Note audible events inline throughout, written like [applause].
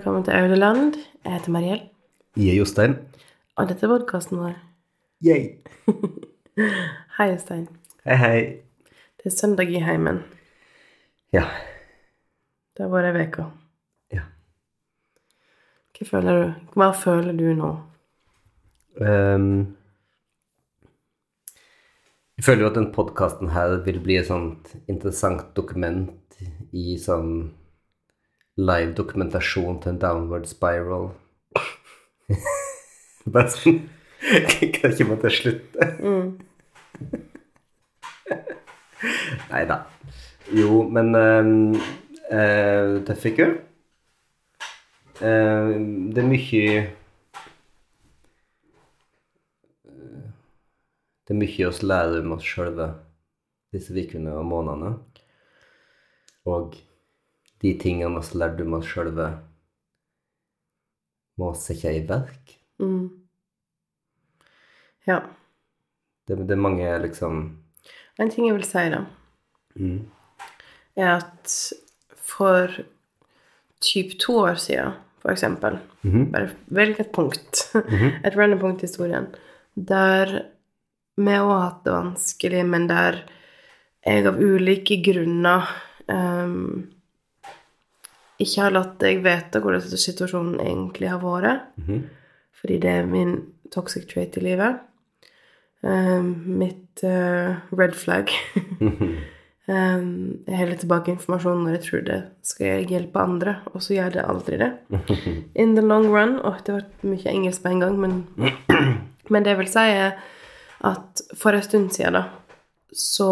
Velkommen til Audeland. Jeg heter Mariell, Jeg er Jostein. og dette er podkasten vår. Yay. [laughs] Hei, Jostein. Hei, hei. Det er søndag i heimen. Ja. Det har vært ei uke. Ja. Hva føler du? Hva føler du nå? Um, jeg føler jo at den podkasten her vil bli et sånt interessant dokument i sånn live dokumentasjon til en downward spiral. [laughs] Bare sånn [laughs] Kan ikke måtte slutte? [laughs] Nei da. Jo, men um, uh, Teffiker uh, Det er mye Det er mye å lære om oss sjølve disse ukene og månedene. Og de tingene vi lærte om oss sjølve, må sette i verk. Mm. Ja. Det, det er mange liksom En ting jeg vil si, da, mm. er at for typ to år siden, for eksempel Mhm. Bare velg et punkt. [laughs] Et random punkt i historien. Der vi òg har hatt det vanskelig, men der jeg av ulike grunner ehm, ikke har latt deg vite hvordan situasjonen egentlig har vært. Mhm. Fordi det er min toxic trait i livet. Um, mitt uh, red flag. um, [laughs] jeg holder tilbake informasjon når jeg tror det skal hjelpe andre, og så gjør det aldri det. [laughs] In the long run Åh, det ble mye engelsk på en gang, men, [clears throat] men det vil si, at for en stund siden, da, så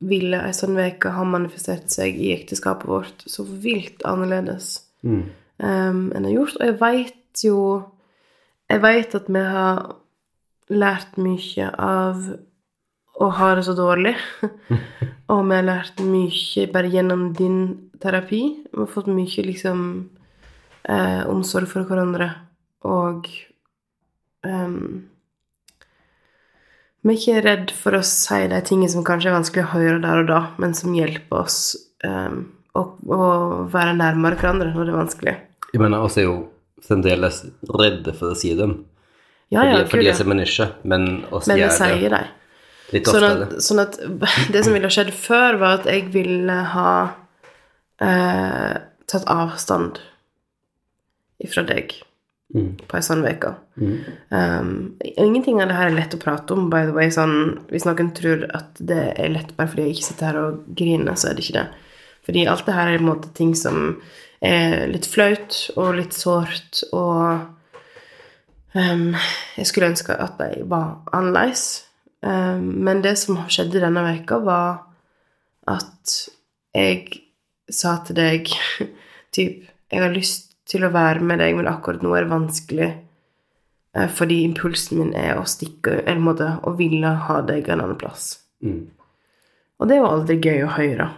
ville ei sånn uke ha manifestert seg i ekteskapet vårt så vilt annerledes Mm. um, enn det har gjort. Og jeg veit jo Jeg veit at vi har lært mye av å ha det så dårlig. [laughs] og vi har lært mye bare gjennom din terapi. Vi har fått mye liksom eh, omsorg for hverandre. Og um, vi er ikke redd for å si de tingene som kanskje er vanskelig å høre der og da, men som hjelper oss um, å, å være nærmere hverandre når det er vanskelig. Jeg mener, oss er jo fremdeles redde for å si dem. Ja, ja, fordi, fordi jeg er menneske, men oss Men vi gjør det sier det. litt Sånn at, sånn at [laughs] det som ville skjedd før, var at jeg ville ha eh, tatt avstand ifra deg Mm. på ei sånn uke. Mm. Um, ingenting av det her er lett å prate om, by the way. Sånn, hvis noen tror at det er lett bare fordi jeg ikke sitter her og griner, så er det ikke det. Fordi alt det her er på en måte ting som er litt flaut og litt sårt, og um, jeg skulle ønske at de var annerledes. Um, men det som skjedde denne veka var at jeg sa til deg [laughs] typ Jeg har lyst til å være med deg, men akkurat nå er det vanskelig. eh, Fordi impulsen min er å stikke Eller måte å ville ha deg en annen plass. Mm. Og det er jo aldri gøy å høre.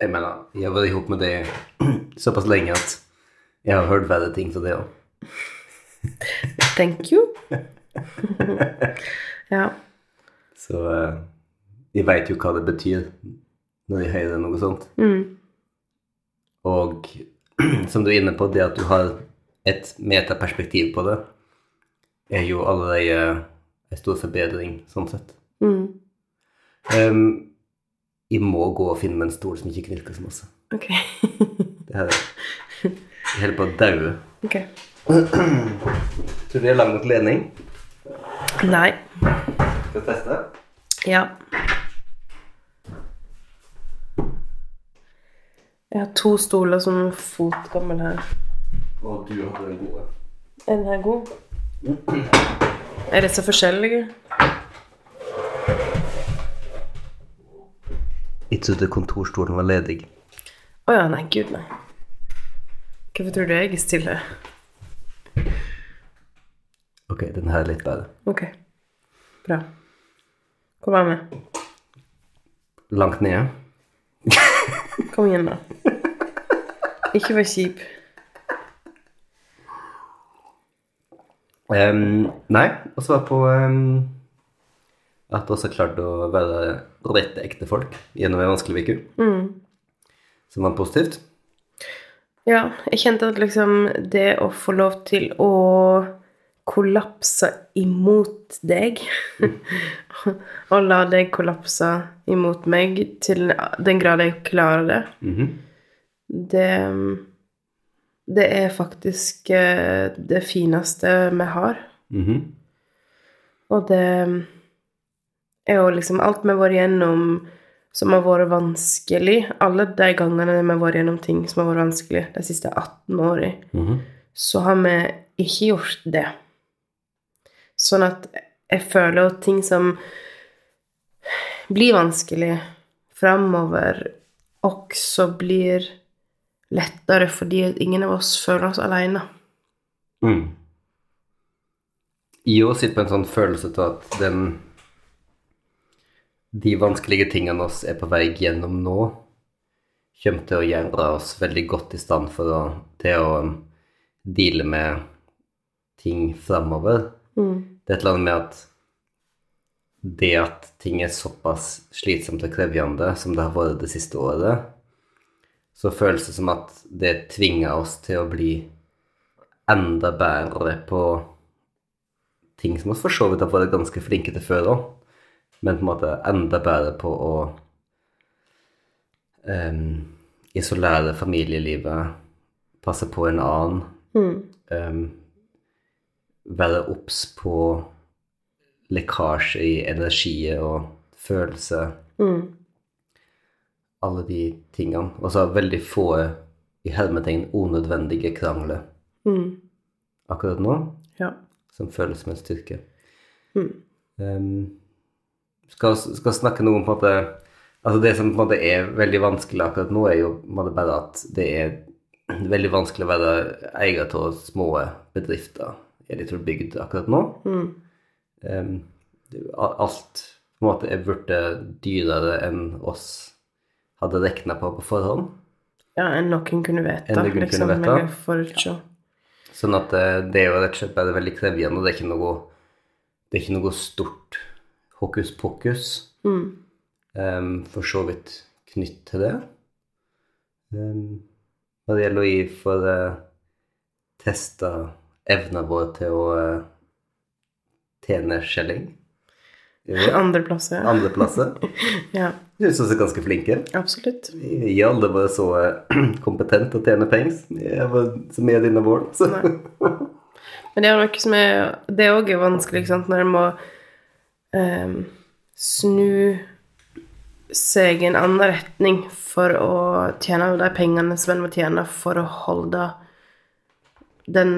Jeg mener, jeg har vært ihop med deg [clears throat] såpass lenge at jeg har hørt verre ting fra det òg. [laughs] Thank you. [laughs] ja. Så eh, jeg veit jo hva det betyr når jeg hører noe sånt. Mm. Og [clears throat] som du er inne på, det at du har et metaperspektiv på det, er jo allerede en stor forbedring sånn sett. Mm. Um, jeg må gå og finne meg en stol som ikke knirker så masse. Ok. Det her Jeg holder på å daue. Okay. Tror du det er lang nok ledning? Nei. Skal vi teste? Ja. Jeg har to stoler som er fotgammel her. Og du har den gode. Er den her god? Er disse forskjellige? Jeg trodde kontorstolen var ledig. Å ja, nei, gud, nei. Hvorfor tror du jeg er stille? Ok, den her er litt bedre. Ok. Bra. Hvor var vi? Langt nede. [laughs] Kom igjen, da. Ikke vær kjip. Um, nei, og så var jeg på um, at du også klarte å være rette ekte folk gjennom en vanskelig uke. Mm. Som var positivt. Ja, jeg kjente at liksom det å få lov til å kollapse imot deg [laughs] Og la deg kollapse imot meg til den grad jeg klarer det, Mhm. det Det er faktisk eh, det fineste vi har. Mhm. Og det er jo liksom alt vi har vært gjennom som har vært vanskelig, alle de gangene vi har vært gjennom ting som har vært vanskelig de siste 18 årene, -hmm. så har vi ikke gjort det. Sånn at jeg føler at ting som blir vanskelig framover, også blir lettere fordi ingen av oss føler oss alene. Mm. å sitter på en sånn følelse til at den de vanskelige tingene oss er på vei gjennom nå, kommer til å gjøre oss veldig godt i stand for å, til å deale med ting framover. Mm. Det er et eller annet med at det at ting er såpass slitsomt og krevende som det har vært det siste året, så føles det som at det tvinger oss til å bli enda bedre på ting som vi for så vidt har vært ganske flinke til før òg, men på en måte enda bedre på å um, isolere familielivet, passe på en annen, Mm. em, være obs på lekkasje i energi og følelse, Mm. alle de tingene. Og så veldig få i hermetegn unødvendige krangler Mm. akkurat nå, Ja. som føles som en styrke. Mm. Um, skal, skal snakke noe om på en måte Altså det som på en måte er veldig vanskelig akkurat nå, er jo bare at det er veldig vanskelig å være eier av små bedrifter i en liten bygd akkurat nå. Mm. Um, alt på en måte er blitt dyrere enn oss hadde regna på på forhånd. Ja, enn noen kunne vite. Enn noen kunne liksom, vite. eller. Sånn at eh, det er jo rett og slett bare veldig krevende, det er ikke noe, det er ikke noe stort hokus pokus. Mm. um, for så vidt knytt til det. Um, når det gjelder å gi for uh, testa evna vår til å uh, tjene skjelling. [laughs] Andreplasser. Ja. Andreplasser. [laughs] ja, Jeg syns vi er ganske flinke. absolutt. Vi er aldri vært så [clears throat] kompetent kompetente til å tjene penger som vi er denne våren. Så. [laughs] Men det er noe som er Det òg er vanskelig, ikke sant, når en må um, snu seg i en annen retning for å tjene de pengene som en må tjene for å holde den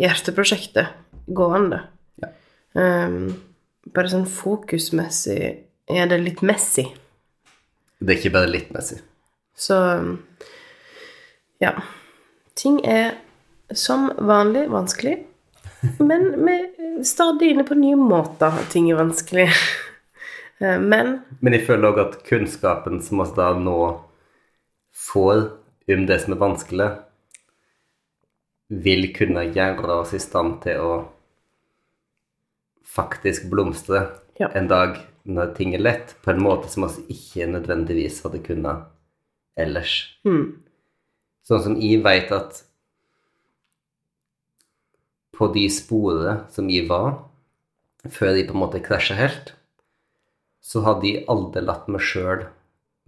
hjerteprosjektet gående. Ja. Um, bare sånn fokusmessig er det litt messy. Det er ikke bare litt messig. Så ja. Ting er som vanlig vanskelig, [laughs] men vi er stadig inne på nye måter at ting er vanskelig. Eh, Men Men jeg føler òg at kunnskapen som vi da nå får om det som er vanskelig, vil kunne gjøre oss i stand til å faktisk blomstre Ja. en dag når ting er lett, på en måte som vi ikke nødvendigvis hadde kunnet ellers. mm, Sånn som jeg vet at på de sporene som jeg var, før jeg på en måte krasja helt, så hadde jeg aldri latt meg sjøl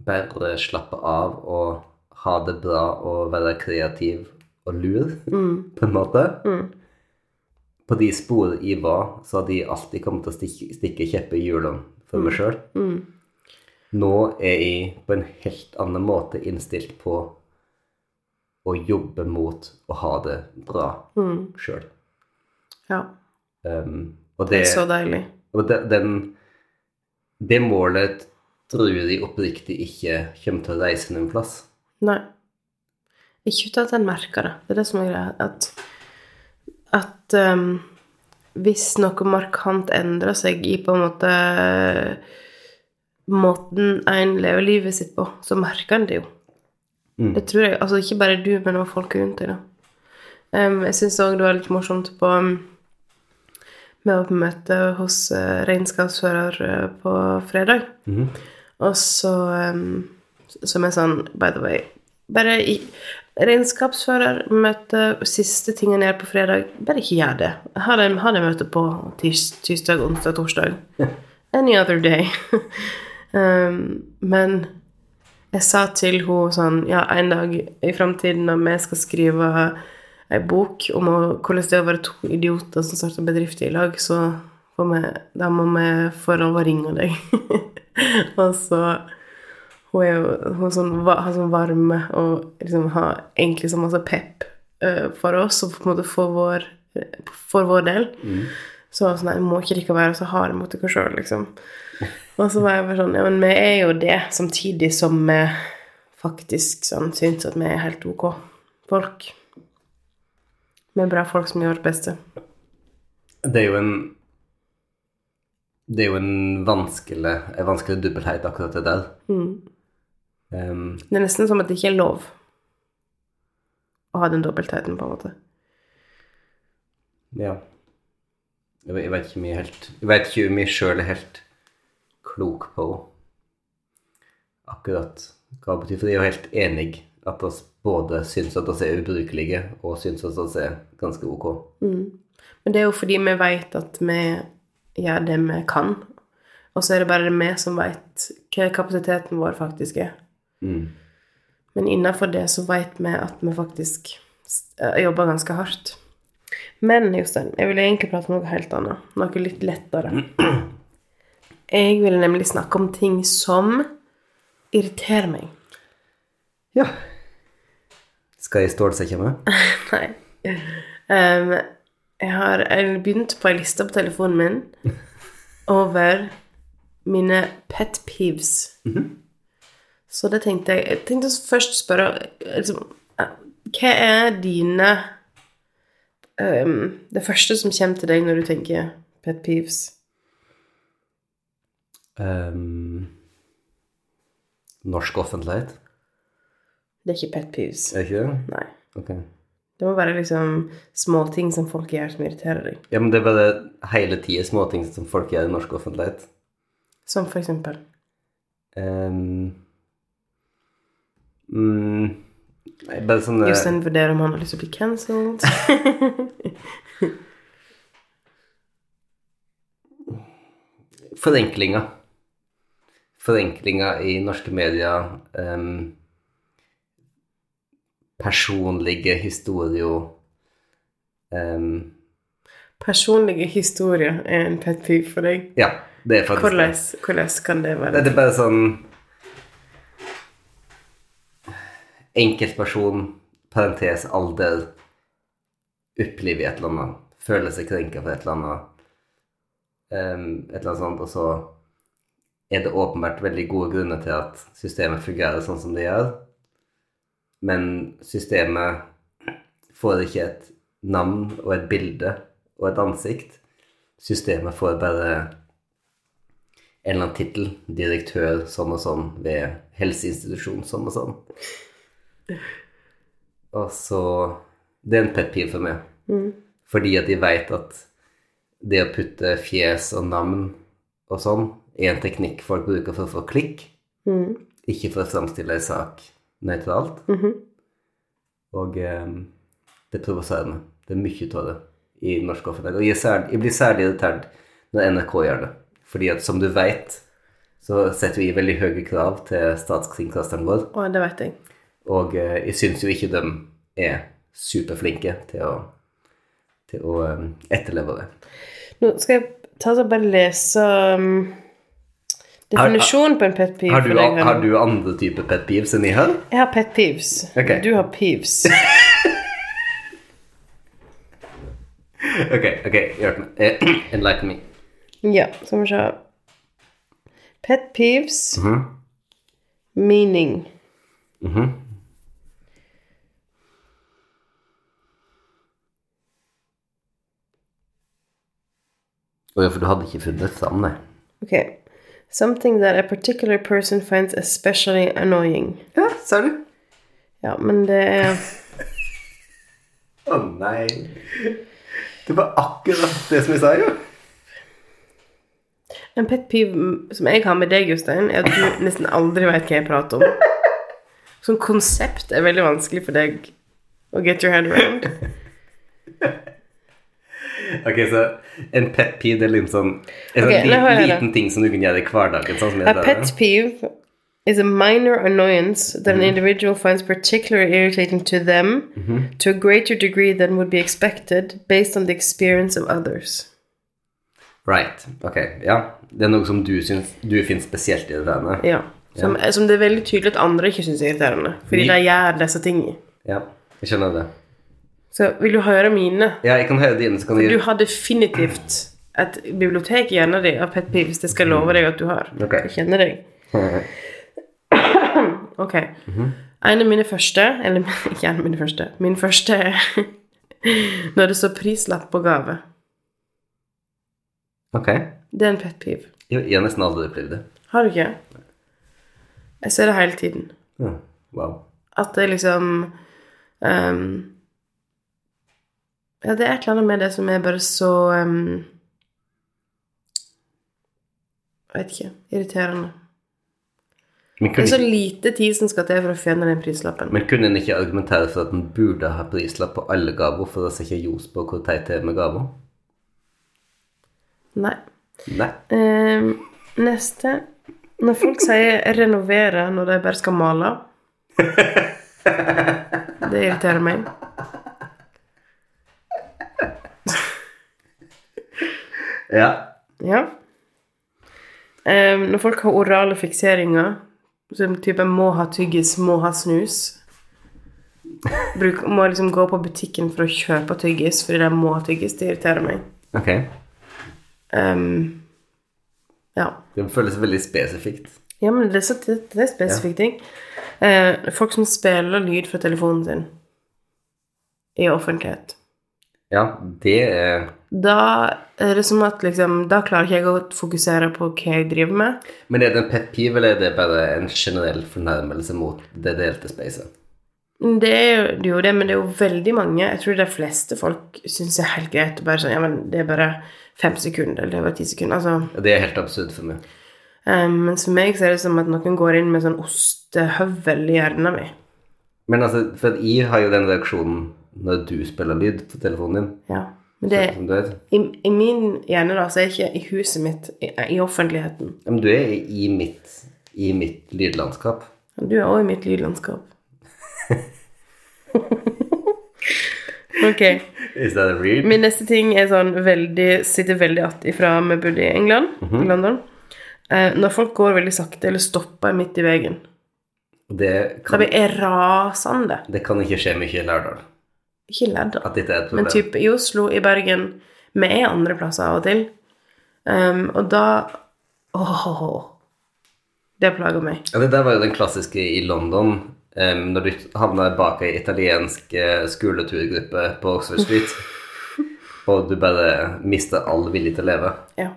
bare slappe av og ha det bra og være kreativ og lur, mm, [laughs] på en måte. mm, På de spor jeg var, så hadde jeg alltid kommet til å stikke, stikke kjepper i hjulene for meg sjøl. mm, Nå er jeg på en helt annen måte innstilt på å jobbe mot å ha det bra mm. sjøl. Ja. Um, og Det det, er så deilig. og det, den, det målet tror jeg oppriktig ikke kommer til å reise noen plass. Nei. Ikke uten at en merker det. Det er det som er greia. At, at um, hvis noe markant endrer seg i på en måte måten en lever livet sitt på, så merker en det jo. Mm. Det tror jeg. Altså ikke bare du, men også folk rundt deg, da. Um, jeg syns òg det var litt morsomt på um, Vi var på møte hos uh, regnskapsfører uh, på fredag. Mhm. Og så um, Som er sånn, by the way Bare i regnskapsførermøte, siste tingen jeg gjør på fredag, bare ikke gjør det. Ha det, møte på tirs, tirsdag, onsdag, torsdag. [laughs] Any other day. [laughs] um, men jeg sa til henne sånn Ja, en dag i framtiden når vi skal skrive ei bok om hvordan det er å være to idioter som starter bedrift i lag, så får vi, da må vi få lov å ringe deg. [laughs] og så Hun er jo hun sånn, har sånn varme og liksom har egentlig så masse pep uh, for oss, og på en måte for vår, for vår del. Så var hun sånn Nei, må ikke dere være så harde mot dere sjøl, liksom. Og så var jeg bare sånn Ja, men vi er jo det, samtidig som vi faktisk sånn syns at vi er helt ok folk. Vi er bra folk som gjør det beste. Det er jo en Det er jo en vanskelig, en vanskelig dobbelthet, akkurat det der. Um, Det er nesten som at det ikke er lov å ha den dobbeltheten, på en måte. ja. Jeg, vet- ikke er helt Jeg vet ikke om jeg sjøl er helt klok på akkurat hva det betyr. For jeg er jo helt enig at vi både syns at vi er ubrukelige, og syns at vi er ganske ok. Men det er jo fordi vi vet at vi gjør det vi kan. Og så er det bare vi som vet hva kapasiteten vår faktisk er. Mm. Men innenfor det så vet vi at vi faktisk eh, jobber ganske hardt. Men Jostein, jeg vil egentlig prate om noe helt annet. Noe litt lettere. [clears throat] Jeg vil nemlig snakke om ting som irriterer meg. Ja. Skal jeg stålsette meg? [laughs] Nei. Um, jeg har begynt på ei liste på telefonen min [laughs] over mine pet peeves. Så det tenkte jeg Jeg tenkte først spørre liksom, Hva er dine um, Det første som kommer til deg når du tenker pet peeves? Um, norsk offentlighet? Det er ikke pet peeves. Er det ikke det? Nei. Ok. Det må være liksom småting som folk gjør som irriterer deg. Ja, men det er bare hele tida småting som folk gjør i norsk offentlighet. Som for eksempel Um, mm, bare sånn Jostein vurderer om han har lyst til å bli cancelled. [laughs] Forenklinger. Forenklinger i norske medier. Um, personlige historier. Um, Personlige historier er en pet peeve for deg. ja, det er faktisk Hvordan, hvordan kan det være? Det er bare sånn Enkeltperson, parentes, alder, opplever et eller annet, føler seg krenka for et eller annet, Um, et eller annet sånt, og så er det åpenbart veldig gode grunner til at systemet fungerer sånn som det gjør, men systemet får ikke et navn og et bilde og et ansikt. Systemet får bare en eller annen tittel. Direktør sånn og sånn ved helseinstitusjon sånn og sånn. Og så Det er en pet peeve for meg. Fordi at de vet at det å putte fjes og navn og sånn er en teknikk folk bruker for å få klikk. Ikke for å framstille en sak nøytralt. Og eh, det provoserer meg. Det er mye av det i norsk offentlighet. Og jeg, særlig, jeg blir særlig irritert når NRK gjør det. Fordi at som du vet, så setter vi veldig høye krav til statskringkasteren vår. Å, det vet jeg. Og eh, jeg syns jo ikke de er superflinke til å, til å eh, etterleve det. Nå skal jeg ta og bare lese um, definisjonen på en pet peeve. Har du, deg har du andre typer pet peeves enn jeg har? Jeg har pet peeves. Okay. Du har peeves. [laughs] Ok, ok, hjelp meg. Eh, [clears throat] Enlighten me. ja, skal vi se. Pet peeves. Mhm. Meaning. Mhm. Å ja, for du hadde ikke funnet sammen, nei. Ok. Something that a particular person finds especially annoying. Ja, sa du? Ja, men det er [laughs] Å nei. Det var akkurat det som jeg sa, jo. En pet peeve som jeg har med deg, Jostein, er at du [laughs] nesten aldri vet hva jeg prater om. Sånn konsept er veldig vanskelig for deg å get your head around. [laughs] Ok, så en pet peeve det er liksom sånn En sånn Ok, li nå hører jeg det. liten ting som du kan gjøre i hverdagen. Sånn som A pet peeve is a minor annoyance that an individual finds particularly irritating to them to a greater degree than would be expected based on the experience of others. Right. Ok, ja. Det er noe som du, syns, du finner spesielt irriterende. Ja. Som, som det er veldig tydelig at andre ikke syns er irriterende. Fordi de gjør disse tingene. Ja, jeg skjønner det. Så vil du høre mine? Ja, jeg kan høre dine, så kan Du du har definitivt et bibliotek i hjernen din av pet peeves. Det skal jeg love deg at du har. Okay. Jeg kjenner deg. [laughs] Ok. En av mine første Eller [laughs] ikke en av mine første. Min første er [laughs] når det står prislapp på gave. Ok. Det er en pet peeve. Jeg, jeg har nesten aldri opplevd det. Har du ikke? Jeg ser det hele tiden. Ja. Wow. At det liksom ehm, Ja, det er et eller annet med det som er bare så um, Jeg vet ikke. Irriterende. Men Det er så lite tid som skal til for å fjerne den prislappen. men kunne en ikke argumentere for at en burde ha prislapp på alle gaver for å sette ljos på hvor teit det er med gaver? Nei. Nei. Um, neste. Når folk sier 'renovere' når de bare skal male [laughs] Det irriterer meg. Ja. Ja. Um, når folk har orale fikseringer, som type må ha tyggis, må ha snus Bruk, Må liksom gå på butikken for å kjøpe tyggis fordi de må ha tyggis. Det irriterer meg. Ok. Um, ja. Det føles veldig spesifikt. ja, men det så, det, det er spesifikke ting. Uh, folk som spiller lyd fra telefonen sin i offentlighet. Ja, det er Da er det som at liksom Da klarer ikke jeg å fokusere på hva jeg driver med. Men er det en pet peeve, eller er det bare en generell fornærmelse mot det delte spacet? Det er jo- det, men det er jo veldig mange Jeg tror de fleste folk syns det er helt greit å bare sånn Ja, men det er bare fem sekunder, eller det er bare ti sekunder. Altså, Det er helt absurd for meg. Um, mens for meg så er det som at noen går inn med sånn ostehøvel i hjernen min. Men altså, for jeg har jo den reaksjonen når du spiller lyd på telefonen din. Ja. Men det, er, i, I min hjerne, da, så er jeg ikke i huset mitt, i, i offentligheten. Ja, Men du er i mitt, i mitt lydlandskap. Du er òg i mitt lydlandskap. [laughs] ok. Is that a read? Min neste ting er sånn veldig Sitter veldig att ifra vi bodde i England, mm -hmm. London. Eh, når folk går veldig sakte eller stopper midt i veien, Det da kan, blir jeg rasende. det kan ikke skje mye i Lærdal. Ikke er et men type typ i Oslo, i Bergen Vi er andre plasser av og til. Um, og da Åh, Det plager meg. Ja, det der var jo den klassiske i London. Um, når du havna bak ei italiensk eh, skoleturgruppe på Oxford Street, [laughs] og du bare mister all vilje til å leve. Ja.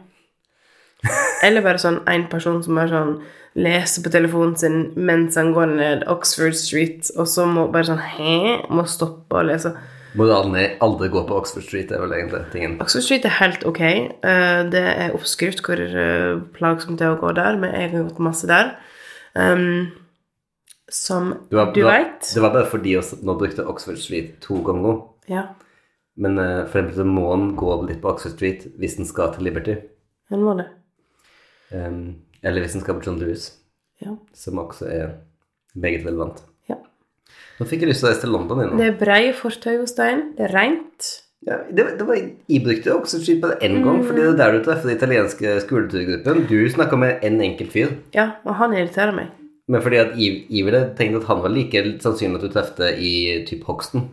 Eller bare sånn en person som bare sånn leser på telefonen sin mens han går ned Oxford Street, og så må bare sånn Hæ? Må stoppe og lese. Må du aldri gå på Oxford Street, er vel egentlig tingen. Oxford Street er helt ok. Eh, Det er oppskrytt hvor eh, plagsomt det er å gå der, men jeg har gått masse der. Um, som du, var- du veit Det var bare fordi vi nå brukte Oxford Street to ganger. Ja, Men uh, for eksempel så må en gå litt på Oxford Street hvis en skal til Liberty. en må det. Em, eller hvis en skal på John Lewis, Ja. som også er meget relevant. ja. Nå fikk jeg lyst til å reise til London igjen. Det er brei fortau, Jostein. Det er reint. Ja, det, det var, jeg brukte Oxford Street bare én gang, fordi det er der du treffer den italienske skoleturgruppen. Du snakka med en enkelt fyr. Ja, og han irriterer meg. Men fordi at ville tenkt at han var like sannsynlig at du trefte i typ Hoxton.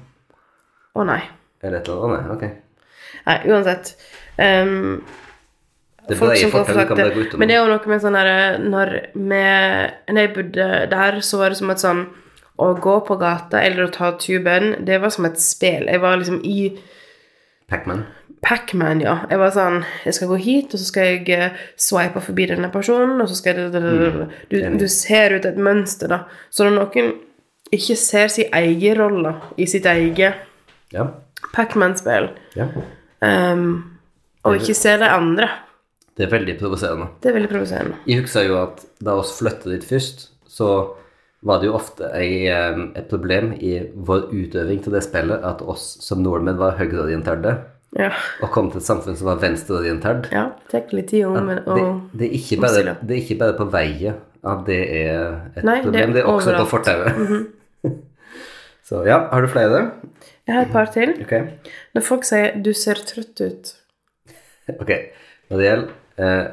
Å nei. Eller et eller annet. Nei, ok. Nei, uansett. Um, Det folk som går for sakte. Men det er jo noe med sånn herre Når jeg bodde der, så var det som et sånn Å gå på gata eller å ta tuben, det var som et spill. Jeg var liksom i Pac-Man. Pac-Man, ja. Jeg var sånn Jeg skal gå hit, og så skal jeg eh, swipe forbi denne personen, og så skal jeg du, du ser ut et mønster, da. Så når noen ikke ser sin egen rolle i sitt eget Ja. Pac-Man-spill, ja. um, og ikke ser de andre, Det er veldig provoserende. det er veldig provoserende. Jeg husker jo at da oss flytta dit først, så var det jo ofte ei, et problem i vår utøving til det spillet at oss som nordmenn var høyreorienterte Ja. og kom til et samfunn som var venstreorientert. ja det tar litt tid om men, Det, det, er ikke bare, det er ikke bare på veien at det er et Nei, problem, det er også overalt. På fortauet. [laughs] så ja, har du flere? Jeg har et par til. Ok. Når folk sier 'du ser trøtt ut', [laughs] Ok, når det gjelder eh,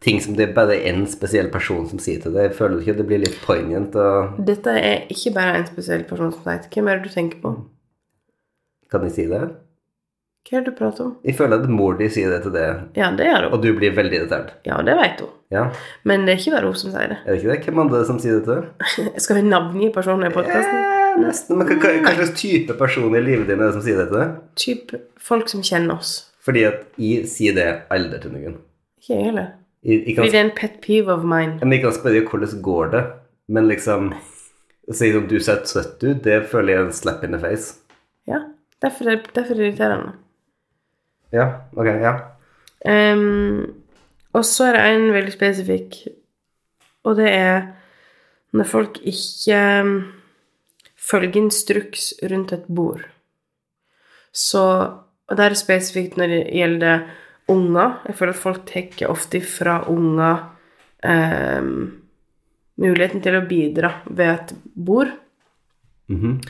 ting som det er bare én spesiell person som sier til deg, føler du ikke at det blir litt poignant? Og Dette er ikke bare en spesiell person som sier det. Hvem er det du tenker på? kan jeg si det? Hva er det du prater om? Jeg føler at mor di sier det til deg, Ja, det gjør hun. og du blir veldig irritert. Ja, det vet hun. Ja, Men det er ikke bare hun som sier det. er det ikke det? Hvem andre som sier det til deg? [laughs] Skal vi navngi personen i podkasten? Eh, nesten. Men hva, hva, hva slags type person i livet ditt er det som sier det til deg? Typ folk som kjenner oss. Fordi at jeg sier det aldri til noen. Ikke jeg heller. Kan, det er en pet peeve of mine. men jeg kan spørre hvordan går det, men liksom si som du ser trøtt ut, det føler jeg er en slap in the face. Ja, derfor er derfor er det irriterende. Ja, ok, ja. Um, og så er det en veldig spesifikk, og det er når folk ikke um, følger instruks rundt et bord. Så Og det er spesifikt når det gjelder unger. Jeg føler at folk tar ofte fra unger ehm, muligheten til å bidra ved et bord. Mhm,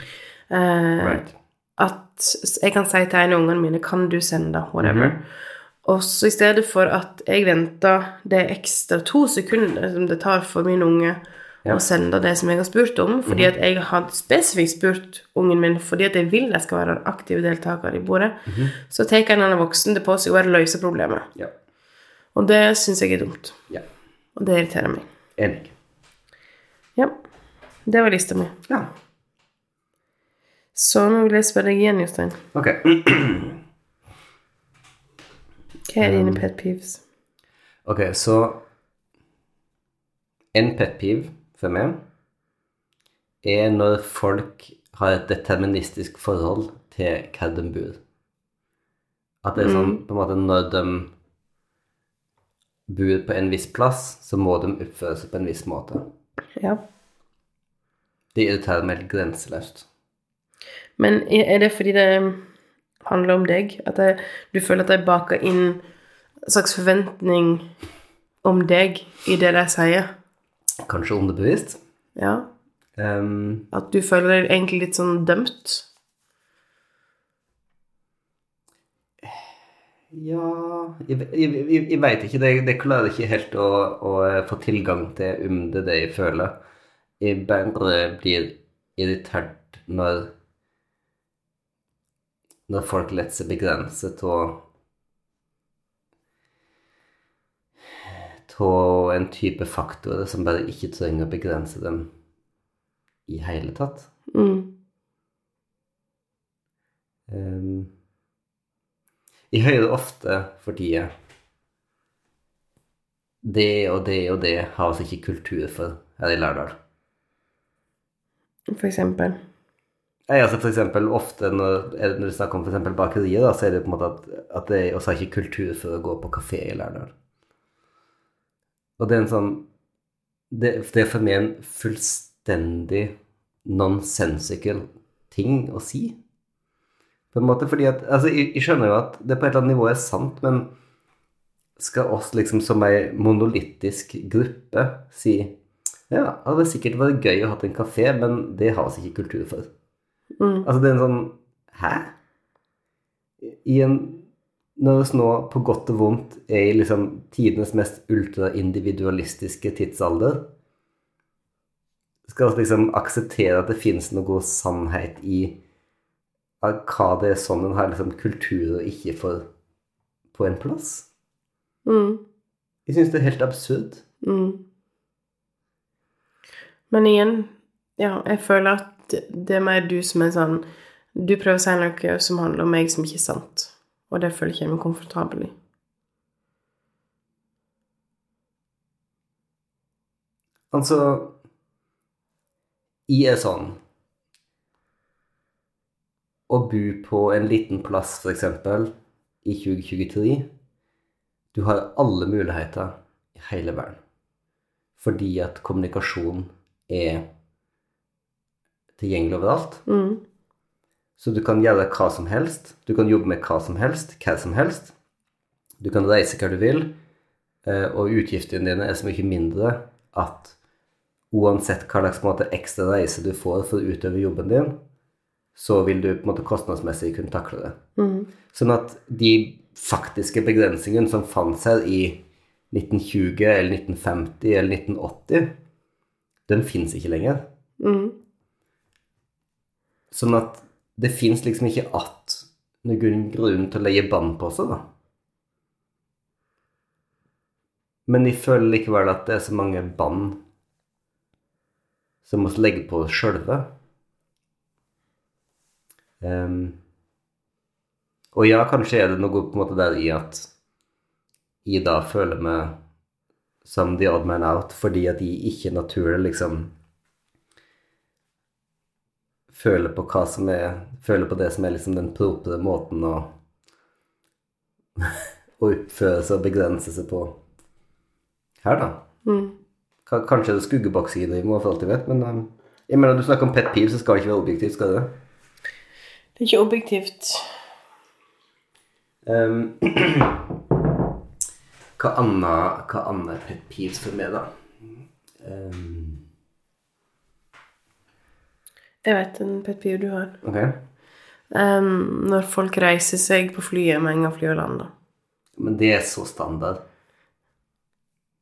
Eh, Right. at jeg kan si til en av ungene mine Kan du sende? Whatever. Og så i stedet for at jeg venter det ekstra to sekunder som det tar for min unge Ja. og sende det som jeg har spurt om, fordi at jeg har spesifikt spurt ungen min fordi at jeg vil jeg skal være en aktiv deltaker i bordet, så tar en annen voksen det på seg å løse problemet. Ja. Og det syns jeg er dumt. ja. Og det irriterer meg. Enig. Ja. Det var lista mi. Ja. Så nå vil jeg spørre deg igjen, Jostein. Ok. [clears throat] Hva er dine pet peeves? Ok, så en pet peeve for meg er når folk har et deterministisk forhold til hva de bor. At det er sånn på en måte når de bor på en viss plass, så må de oppføre seg på en viss måte. Ja. Det irriterer meg helt grenseløst. Men er det fordi det handler om deg? At det, du føler at de baker inn en slags forventning om deg i det de sier? Kanskje underbevisst. Ja. Um, At du føler deg egentlig litt sånn dømt? Ja Jeg, jeg, jeg, veit ikke. Det, det klarer ikke helt å, å få tilgang til om det det jeg føler. Jeg bare blir irritert når Når folk lar seg begrense av av en type faktorer som bare ikke trenger å begrense dem i hele tatt. Mm. Um, jeg hører ofte for tida Det og det og det har vi ikke kultur for her i Lærdal. For eksempel. Nei, altså for eksempel ofte når, når du snakker om for bakerier, da, så er det på en måte at, at det er har ikke kultur for å gå på kafé i Lærdal. Og det er en sånn det, det er for meg en fullstendig nonsensical ting å si. På en måte, fordi at Altså, jeg, jeg skjønner jo at det på et eller annet nivå er sant, men skal oss liksom som ei monolittisk gruppe si ja, det hadde sikkert vært gøy å ha en kafé, men det har vi ikke kultur for. Mm. Altså, det er en sånn Hæ? I en Når vi nå på godt og vondt er i liksom tidenes mest ultraindividualistiske tidsalder, skal vi liksom akseptere at det finnes noe sannhet i hva det er sånn en har liksom kultur og ikke får på en plass? Mm. Jeg syns det er helt absurd. Mm. Men igjen, ja, jeg føler at det er mer du som er sånn Du prøver å si noe som handler om meg, som ikke er sant. Og det føler ikke jeg meg komfortabel i. Altså Jeg er sånn Å bo på en liten plass, eksempel, i 2023 Du har alle muligheter i hele verden. Fordi at kommunikasjon er tilgjengelig overalt. Mm. Så du kan gjøre hva som helst. Du kan jobbe med hva som helst, hva som helst. Du kan reise hva du vil, eh, og utgiftene dine er så mye mindre at uansett hva slags måte, ekstra reise du får for å utøve jobben din, så vil du på en måte kostnadsmessig kunne takle det. Mm. Sånn at de faktiske begrensningene som fantes her i 1920 eller 1950 eller 1980, den fins ikke lenger. Mm. Sånn at det fins liksom ikke att noen grunn til å legge bånd på seg, da. Men jeg føler likevel at det er så mange bånd som må legge på oss sjølve. Um, og ja, kanskje er det noe på en måte der i at jeg da føler meg som the odd man out fordi at jeg ikke naturlig liksom føler på hva som er Føler på det som er liksom den propre måten å [laughs] å oppføre seg og begrense seg på her, da. Mm. Kanskje det er skuggebakside i må for alt jeg vet, men um, jeg mener, du snakker om pet peeve, så skal det ikke være objektivt, skal det? Det er ikke objektivt. Um, [clears throat] hva annet hva annet er pet peeves for meg, da? Um, Jeg vet en pet peeve du har. ok. Um, når folk reiser seg på flyet med en gang flyet lander. Men det er så standard.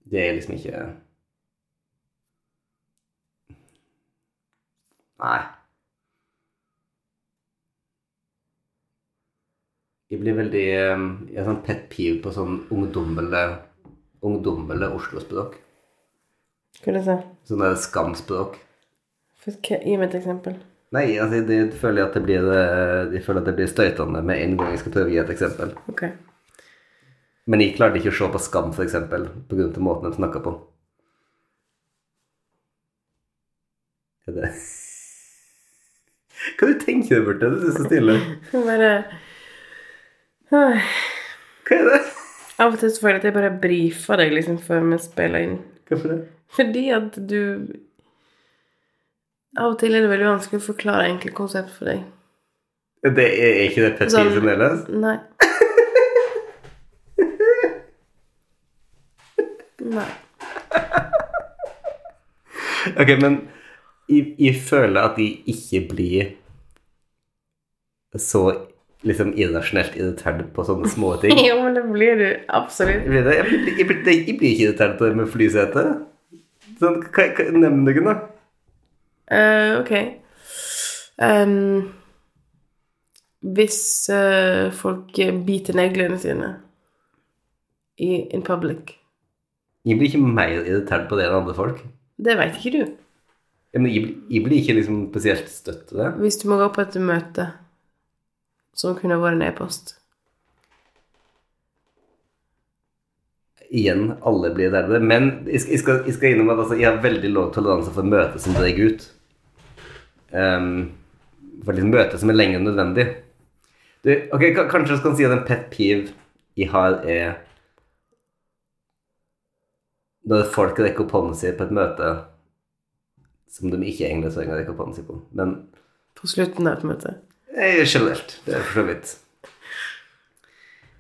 Det er liksom ikke Nei. Jeg blir veldig Jeg har sånn pet peeve på sånn ungdommelig ungdommelig Oslo-språk. Hva er det så? Sånn skamspråk. Gi meg et eksempel. Nei, altså, det føler jeg at det blir eh, Jeg føler at det blir støytende med en gang jeg skal prøve å gi et eksempel. Ok. Men jeg klarte ikke å se på Skam, grunn av måten de snakker på. Er det Hva du tenker du borte? Du er så stille. [laughs] Bare Hva er det? Av og til så føler jeg at jeg bare brifer deg liksom før vi spiller inn. Hvorfor det? Fordi at du Av og til er det veldig vanskelig å forklare enkle konsept for deg. Det er ikke det Pet Sånn- Peeve fremdeles? Nei. [laughs] Nei. Ok, men jeg, jeg føler at jeg ikke blir så liksom irrasjonelt irritert på sånne små [laughs] ting. Jo, men det blir du absolutt. Jeg blir, det. jeg blir, jeg blir, ikke irritert på det med flysete. Sånn, nevn noen, da. Eh, ok. Um, hvis uh, folk biter neglene sine i in public Jeg blir ikke mer irritert på det enn andre folk. Det veit ikke du. Ja, Men jeg, jeg blir ikke liksom spesielt støtt til det. Hvis du må gå på et møte som kunne vært en e-post Igjen, alle blir der. Men jeg skal, jeg skal, jeg skal innom at altså, jeg har veldig lav toleranse for møter som drar ut. Um, for liksom møte som er lenger enn nødvendig. Du, ok, Kanskje du skal si at en pet peeve jeg har, er når folk rekker opp hånden sin på et møte som de ikke egentlig trenger å rekke opp hånden sin på. Men på slutten av et møte. generelt. Det er for så vidt.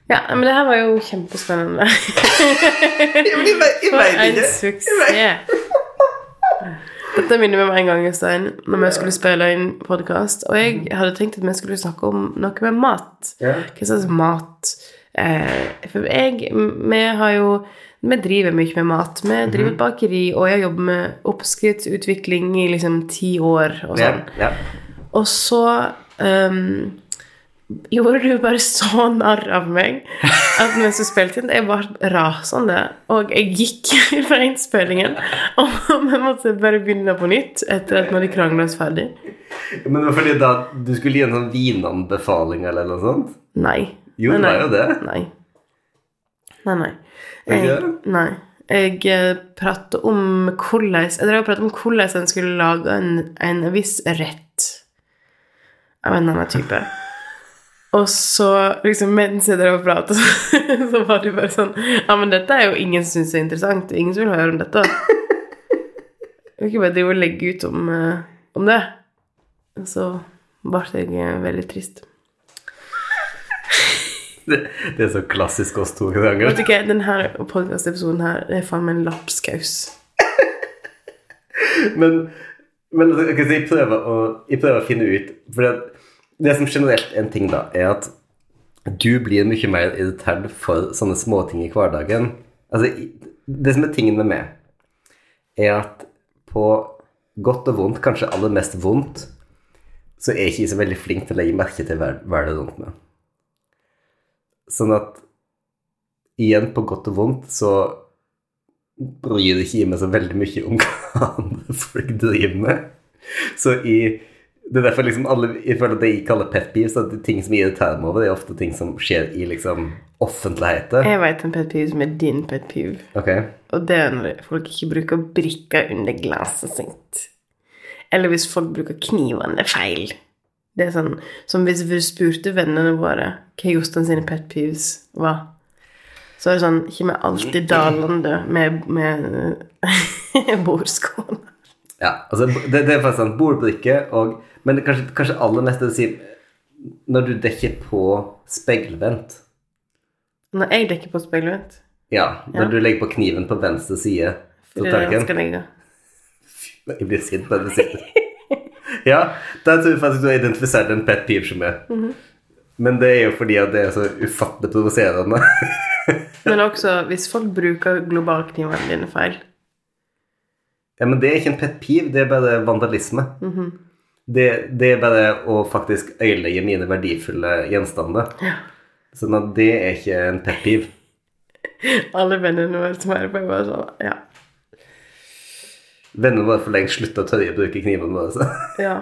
Ja, men det her var jo kjempespennende. Jeg vet- jeg For vet en ikke. suksess! Dette minner meg om en gang, Øystein, når vi skulle spille inn podkast. Og jeg hadde tenkt at vi skulle snakke om noe med mat. Hva slags mat? Eh, for jeg Vi har jo Vi driver mye med mat. Vi driver et bakeri, og jeg jobber med oppskriftsutvikling i liksom ti år og sånn. Og så ehm, gjorde du bare så narr av meg at mens du spilte inn, jeg var rasende. Og jeg gikk [laughs] fra innspillingen, og vi måtte bare begynne på nytt etter at vi hadde krangla oss ferdig. Men det var fordi da du skulle gi en sånn vinanbefaling eller noe sånt? Nei. Jo, det var jo det. Nei. Nei, nei. Jeg, nei. Jeg eh, pratet om hvordan Jeg drev og pratet om hvordan en skulle lage en, en viss rett av en annen type. Og så, liksom, mens jeg drev og prata, [laughs] så, så var det bare sånn Ja, men dette er jo ingen som syns er interessant. Ingen som vil høre om dette. Jeg vil ikke bare drive og legge ut om, eh, om det. Så ble jeg eh, veldig trist. det. Det er så klassisk oss to ganger. Vet du hva, denne podkastepisoden her det er faen meg en lapskaus. Men, men ok, så jeg, prøver å, jeg prøver å finne ut For det, det som generelt er en ting, da, er at du blir mye mer irritert for sånne småting i hverdagen. Altså, det som er tingen med meg, er at på godt og vondt, kanskje aller mest vondt, så er jeg ikke så veldig flink til å legge merke til hva det rundt meg. Sånn at igjen, på godt og vondt, så bryr det ikke meg så veldig mye om hva [laughs] andre folk driver med. Så i, det er derfor liksom alle, jeg føler at det jeg kaller pet peeves, at det er ting som jeg irriterer meg over, det er ofte ting som skjer i liksom offentligheten. Jeg vet en pet peeve som er din pet peeve. Ok, Og det er når folk ikke bruker brikker under glasset sitt. Eller hvis folk bruker knivene feil. Det er sånn som hvis vi spurte vennene våre hva Jostein sine pet peeves var. Så er det sånn Kommer alltid dalende med, med [laughs] bordskål. Ja, altså det, det er faktisk sånn bordbrikke og Men kanskje, kanskje aller mest det å si Når du dekker på speilvendt Når jeg dekker på speilvendt Ja, når Ja. du legger på kniven på venstre side av på er tallerkenen. Jeg blir sint når du sier det. [laughs] Ja, da tror jeg faktisk du har identifisert en pet peeve som er. Mhm. Men det er jo fordi at det er så ufattelig provoserende. [laughs] Men også hvis folk bruker globalknivene dine feil. Ja, men det er ikke en pet piv, det er bare vandalisme. Mhm. det, det er bare å faktisk øyelegge mine verdifulle gjenstander. Ja. Sånn at det er ikke en pet piv. [laughs] Alle vennene våre som er på, bare sånn Ja. Vennene våre for lengst slutta å tørre å bruke knivene våre. Så. ja.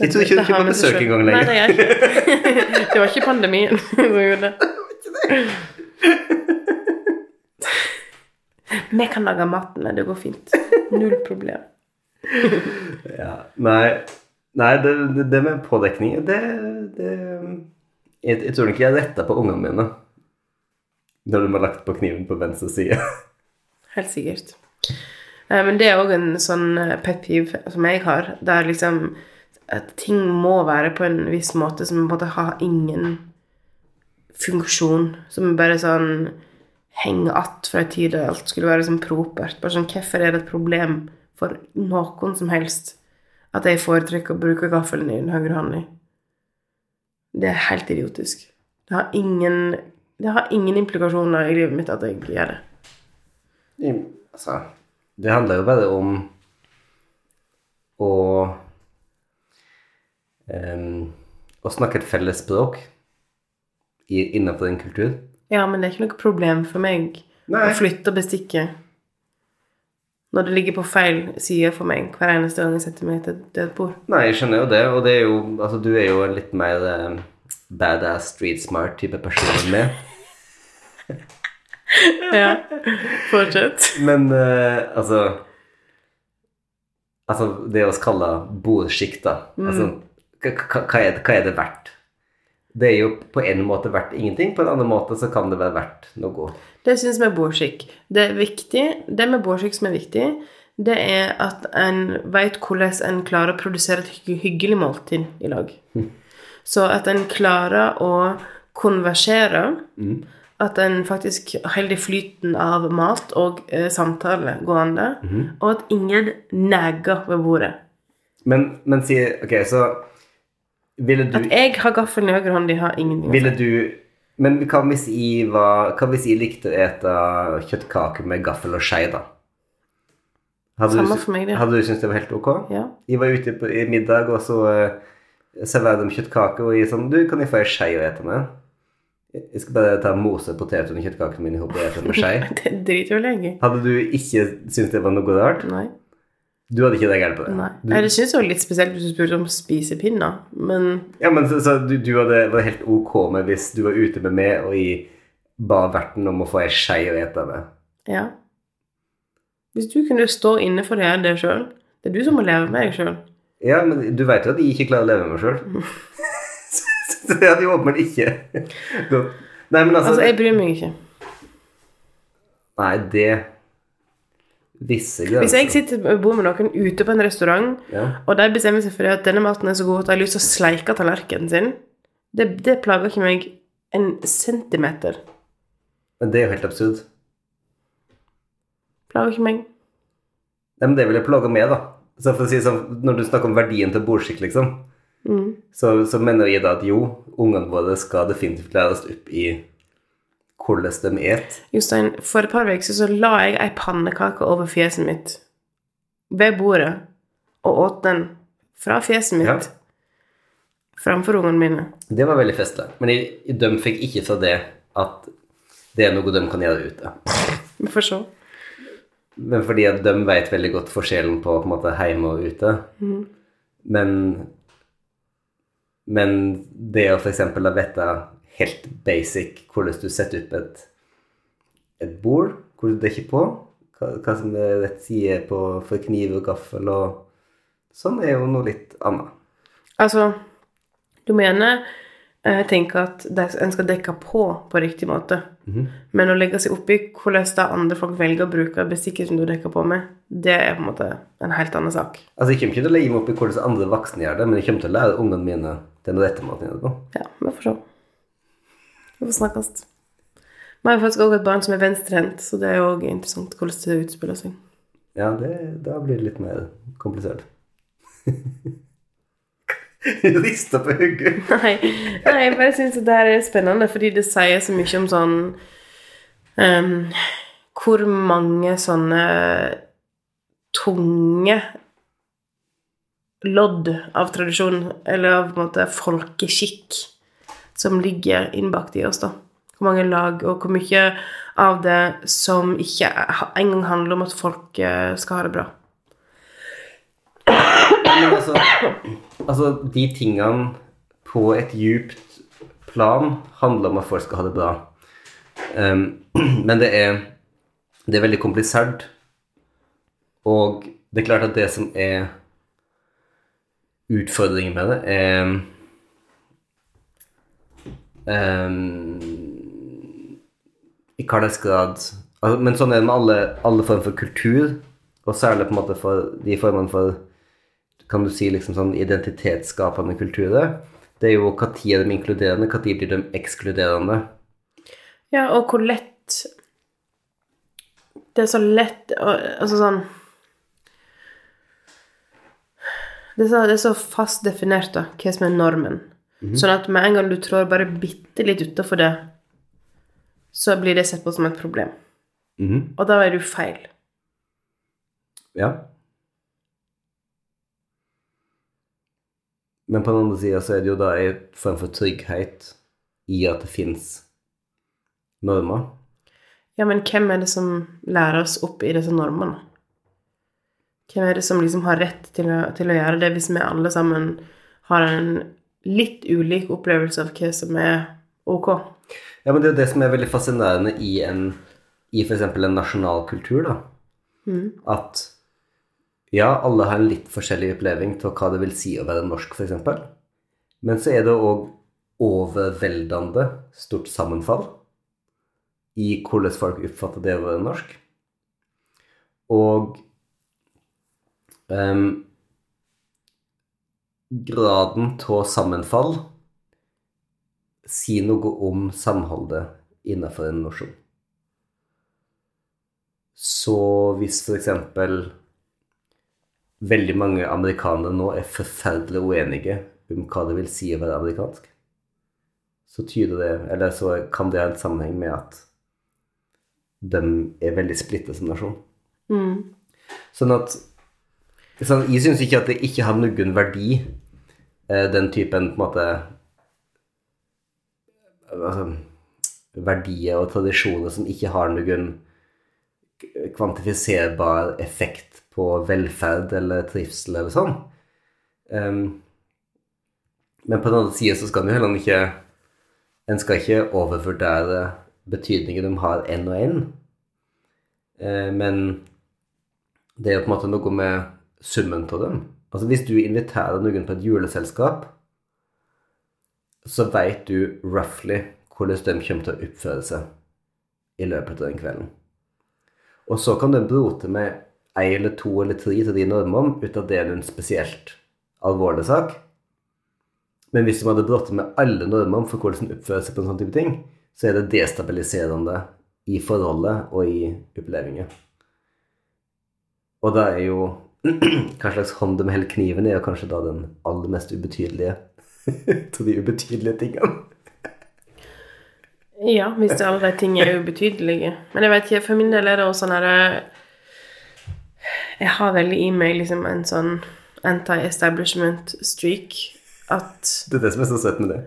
Jeg tror ikke du Det med på besøk engang lenger. Nei, det er ikke. [laughs] Det var ikke pandemien som gjorde det. [laughs] [laughs] Vi kan lage maten, men det går fint. Null problem. [laughs] Ja. Nei, nei det, det, med pådekning det, det jeg, jeg tror ikke jeg retta på ungene mine når de har lagt på kniven på venstre side. [laughs] Helt sikkert. Eh, Men det er òg en sånn eh, pet peeve som jeg har, der liksom at ting må være på en viss måte som på en måte har ingen funksjon. Som bare sånn henger att fra en tid da alt skulle være sånn propert. Bare sånn, Hvorfor er det et problem for noen som helst at jeg foretrekker å bruke gaffelen i den høyre hånda? Det er helt idiotisk. Det har ingen, det har ingen implikasjoner i livet mitt at jeg gjør det. I- Altså, det handler jo bare om å um, Å snakke et felles språk innenfor en kultur. Ja, men det er ikke noe problem for meg Nei. å flytte bestikket når det ligger på feil side for meg hver eneste gang jeg setter meg til et bord. Nei, jeg skjønner jo det, og det er jo Altså, du er jo en litt mer em, badass, street smart type person enn meg. [laughs] Ja, fortsett. Men uh, altså Altså, det å kalle bordsjikt, da altså, hva, hva, hva, er det, hva er det verdt? Det er jo på en måte verdt ingenting, på en annen måte så kan det være verdt noe. Det syns vi er bordskikk. Det er viktig, det med bordskikk som er viktig, det er at en vet hvordan en klarer å produsere et hyggelig måltid i lag. Så at en klarer å konversere, at en faktisk holder flyten av mat og eh, samtale gående, og at ingen neger ved bordet. Men, men si Ok, så ville du At jeg har gaffelen i høyre hånd, de har ingenting. Ville du Men hva hvis jeg var Hva hvis jeg likte å ete kjøttkaker med gaffel og skje, da? Hadde Samme du, for meg, det. Hadde du syntes det var helt ok? Ja. Jeg var ute på, i middag, og så uh, serverte de kjøttkaker, og jeg sånn Du, kan jeg få ei skje å ete med? Jeg skal bare ta mose potetene og kjøttkakene mine i hop og ete med skje. [laughs] Det driter jo lenge. Hadde du ikke syntes det var noe rart? Nei. Du hadde ikke det galt på det? Nei. Du, Jeg synes det var litt spesielt hvis du spurte om spisepinner, men ja, men så, så du, du hadde vært helt ok med hvis du var ute med meg og jeg ba verten om å få ei skei å ete med? ja. Hvis du kunne stå inne for det, det sjøl Det er du som må leve med deg sjøl. Ja, men du vet jo at jeg ikke klarer å leve med meg sjøl. så [laughs] [laughs] det hadde jo åpenbart ikke. Nei, men altså, Altså, jeg bryr meg ikke. Nei, det Visse grenser. Hvis jeg sitter og bor med noen ute på en restaurant, ja. og de bestemmer seg for at denne maten er så god at de har lyst til å sleike tallerkenen sin, det, det plager ikke meg en centimeter. Men det er jo helt absurd. Plager ikke meg. Nei, men det vil jeg plage meg, da. Så for å si sånn, Når du snakker om verdien til bordskikk, liksom, Mm. så, så mener jeg da at jo, ungene våre skal definitivt læres opp i hvordan de et. Jostein, for et par uker så la jeg ei pannekake over fjeset mitt ved bordet og åt den fra fjeset mitt Ja. framfor ungene mine. Det var veldig festlig. Men jeg, de fikk ikke fra det at det er noe de kan gjøre ute. Vi får se. Men fordi at de vet veldig godt forskjellen på, på en måte, hjemme og ute. Men, men det å f.eks. vite helt basic hvordan du setter opp et, et bord, hvor du dekker på, hva, hva som er rett side på for kniv og gaffel og sånn, er jo noe litt annet. Altså, du mener jeg tenker at en skal dekke på på riktig måte. Men å legge seg oppi hvordan det andre folk velger å bruke bestikket som du dekker på med, det er på en måte en helt annen sak. Altså, Jeg kommer ikke til å legge meg opp i hvordan andre voksne gjør det, men jeg kommer til å lære ungene mine den rette måten å gjøre det på. Ja, vi får se. Vi får snakkes. Vi har faktisk også et barn som er venstrehendt, så det er jo også interessant hvordan det utspiller seg. Ja, det, da blir det litt mer komplisert. [laughs] Rista på hugget. [laughs] Nei, nei jeg bare syns det her er spennende, fordi det sier så mye om sånn um, Hvor mange sånne tunge lodd av tradisjon, eller av på en måte folkeskikk, som ligger innbakt i oss, da. Hvor mange lag, og hvor mye av det som ikke engang handler om at folk eh, skal ha det bra. Altså, altså, de tingene på et djupt plan handler om at folk skal ha det bra. Um, men det er, det er veldig komplisert. Og det er klart at det som er utfordringen med det, er um, I hva grad altså, Men sånn er det med alle, alle former for kultur, og særlig på en måte for de formene for kan du si liksom sånn identitetsskapende kulturer. Det er jo når er de inkluderende, når blir de ekskluderende. Ja, og hvor lett Det er så lett Altså sånn det er, så, det er så fast definert, da, hva som er normen. Sånn at med en gang du trår bare bitte litt utafor det, så blir det sett på som et problem. Mhm. Og da er du feil. Ja. Men på den andre sida så er det jo da en form for trygghet i at det fins normer. Ja, men hvem er det som lærer oss opp i disse normene? Hvem er det som liksom har rett til å, til å gjøre det, hvis vi alle sammen har en litt ulik opplevelse av hva som er ok? Ja, men det er jo det som er veldig fascinerende i en i f.eks. en nasjonal kultur, da. At ja, alle har en litt forskjellig oppleving til hva det vil si å være norsk, f.eks. Men så er det òg overveldende stort sammenfall i hvordan folk oppfatter det å være norsk. Og ehm, graden av sammenfall sier noe om samholdet innenfor en nasjon. Så hvis f.eks. veldig mange amerikanere nå er forferdelig uenige om hva det vil si å være amerikansk, så tyder det, eller så kan det ha en sammenheng med at de er veldig splittet som nasjon. Mm. Sånn at sånn, Jeg syns ikke at det ikke har noen verdi, den typen på en måte altså, Verdier og tradisjoner som ikke har noen kvantifiserbar effekt på velferd eller trivsel eller sånn. Um, men på den andre sida så skal en jo heller ikke En skal ikke overvurdere betydningen de har én og én. Uh, men det er jo på en måte noe med summen av dem. Altså Hvis du inviterer noen på et juleselskap, så veit du roughly hvordan de kommer til å oppføre seg i løpet av den kvelden. Og så kan du brote med ei eller to eller tre til de normene uten at det er en spesielt alvorlig sak. Men hvis de hadde brotet med alle normene for hvordan de oppfører seg på en sånn type ting, så er det destabiliserende i forholdet og i opplevelsen. Og det er jo [clears throat] Hva slags hånd de holder kniven i, er kanskje da den aller mest ubetydelige [laughs] av de ubetydelige tingene. Ja, hvis alle de tingene er ubetydelige. Men jeg vet ikke, for min del er det også sånn herre Jeg har veldig i meg liksom en sånn anti-establishment streak at Det er det som er så søtt med det.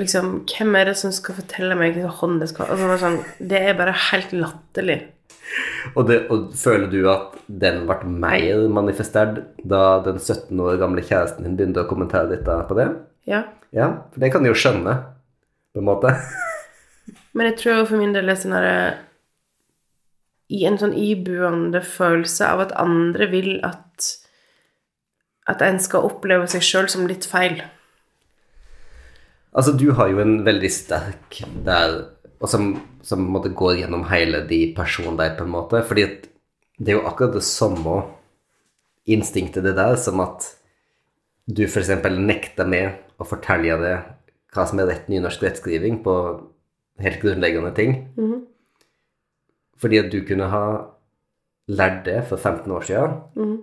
liksom Hvem er det som skal fortelle meg hvilken hånd det skal altså, sånn, Det er bare helt latterlig. [laughs] Og, det, og føler du at den ble mer manifestert da den 17 år gamle kjæresten din begynte å kommentere litt på det? Ja. Ja, for det kan du jo skjønne, på en måte. [laughs] Men jeg tror for min del er sånn herre I en sånn ibuende følelse av at andre vil at At en skal oppleve seg sjøl som litt feil. Altså, du har jo en veldig sterk der, og som, som måte går gjennom hele de personene der, på en måte. Fordi det er jo akkurat det samme instinktet det der som at du f.eks. nekter med å fortelle deg hva som er rett nynorsk rettskriving på helt grunnleggende ting. Mhm. Fordi at du kunne ha lært det for 15 år siden Mhm.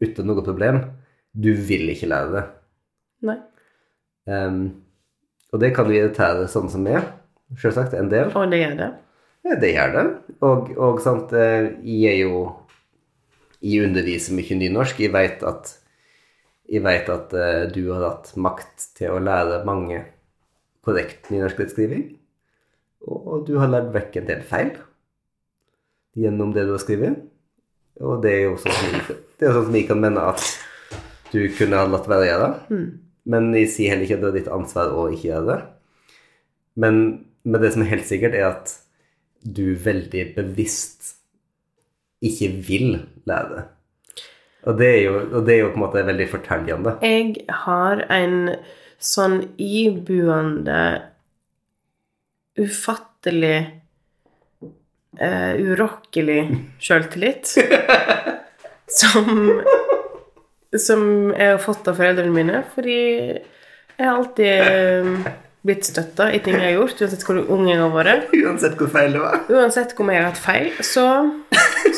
uten noe problem. Du vil ikke lære det. Nei. Um, og det kan jo irritere sånne som meg, selvsagt, en del. Og det gjør det. Ja, det gjør det. Og, og sant, eh, jeg er jo Jeg underviser mye nynorsk. Jeg vet at jeg vet at eh, du har hatt makt til å lære mange korrekt nynorskrettskriving. Og du har lært vekk en del feil gjennom det du har skrevet. Og det er jo sånn som jeg, det er sånn som jeg kan mene at du kunne ha latt være å gjøre. Men jeg sier heller ikke at det er ditt ansvar å ikke gjøre det. Men, men det som er helt sikkert, er at du veldig bevisst ikke vil lære det. Og det er jo, og det er jo på en måte veldig fortellende. Jeg har en sånn ibuende, ufattelig, uh, urokkelig sjøltillit [laughs] som som jeg har fått av foreldrene mine, fordi jeg har alltid eh, blitt støtta i ting jeg har gjort, uansett hvor ung jeg har vært. [laughs] Uansett hvor feil det var. Uansett hvor jeg har hatt feil, så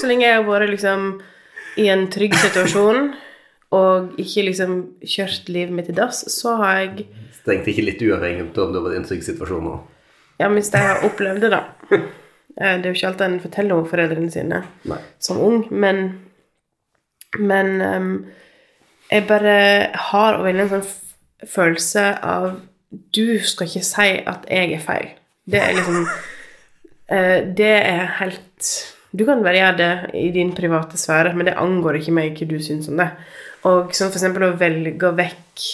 så lenge jeg har vært liksom i en trygg situasjon og ikke liksom kjørt livet mitt i dass, så har jeg Strengt ikke litt uavhengig av om du var i en trygg situasjon nå. Ja, hvis jeg har opplevd det, da. [laughs] Eh, Det er jo ikke alt en forteller om foreldrene sine Nei. som ung, men Men um, jeg bare har veldig en sånn følelse av Du skal ikke si at jeg er feil. Det er liksom [laughs] eh, Det er helt Du kan bare gjøre det i din private sfære, men det angår ikke meg hva du syns om det. Og som eksempel å velge vekk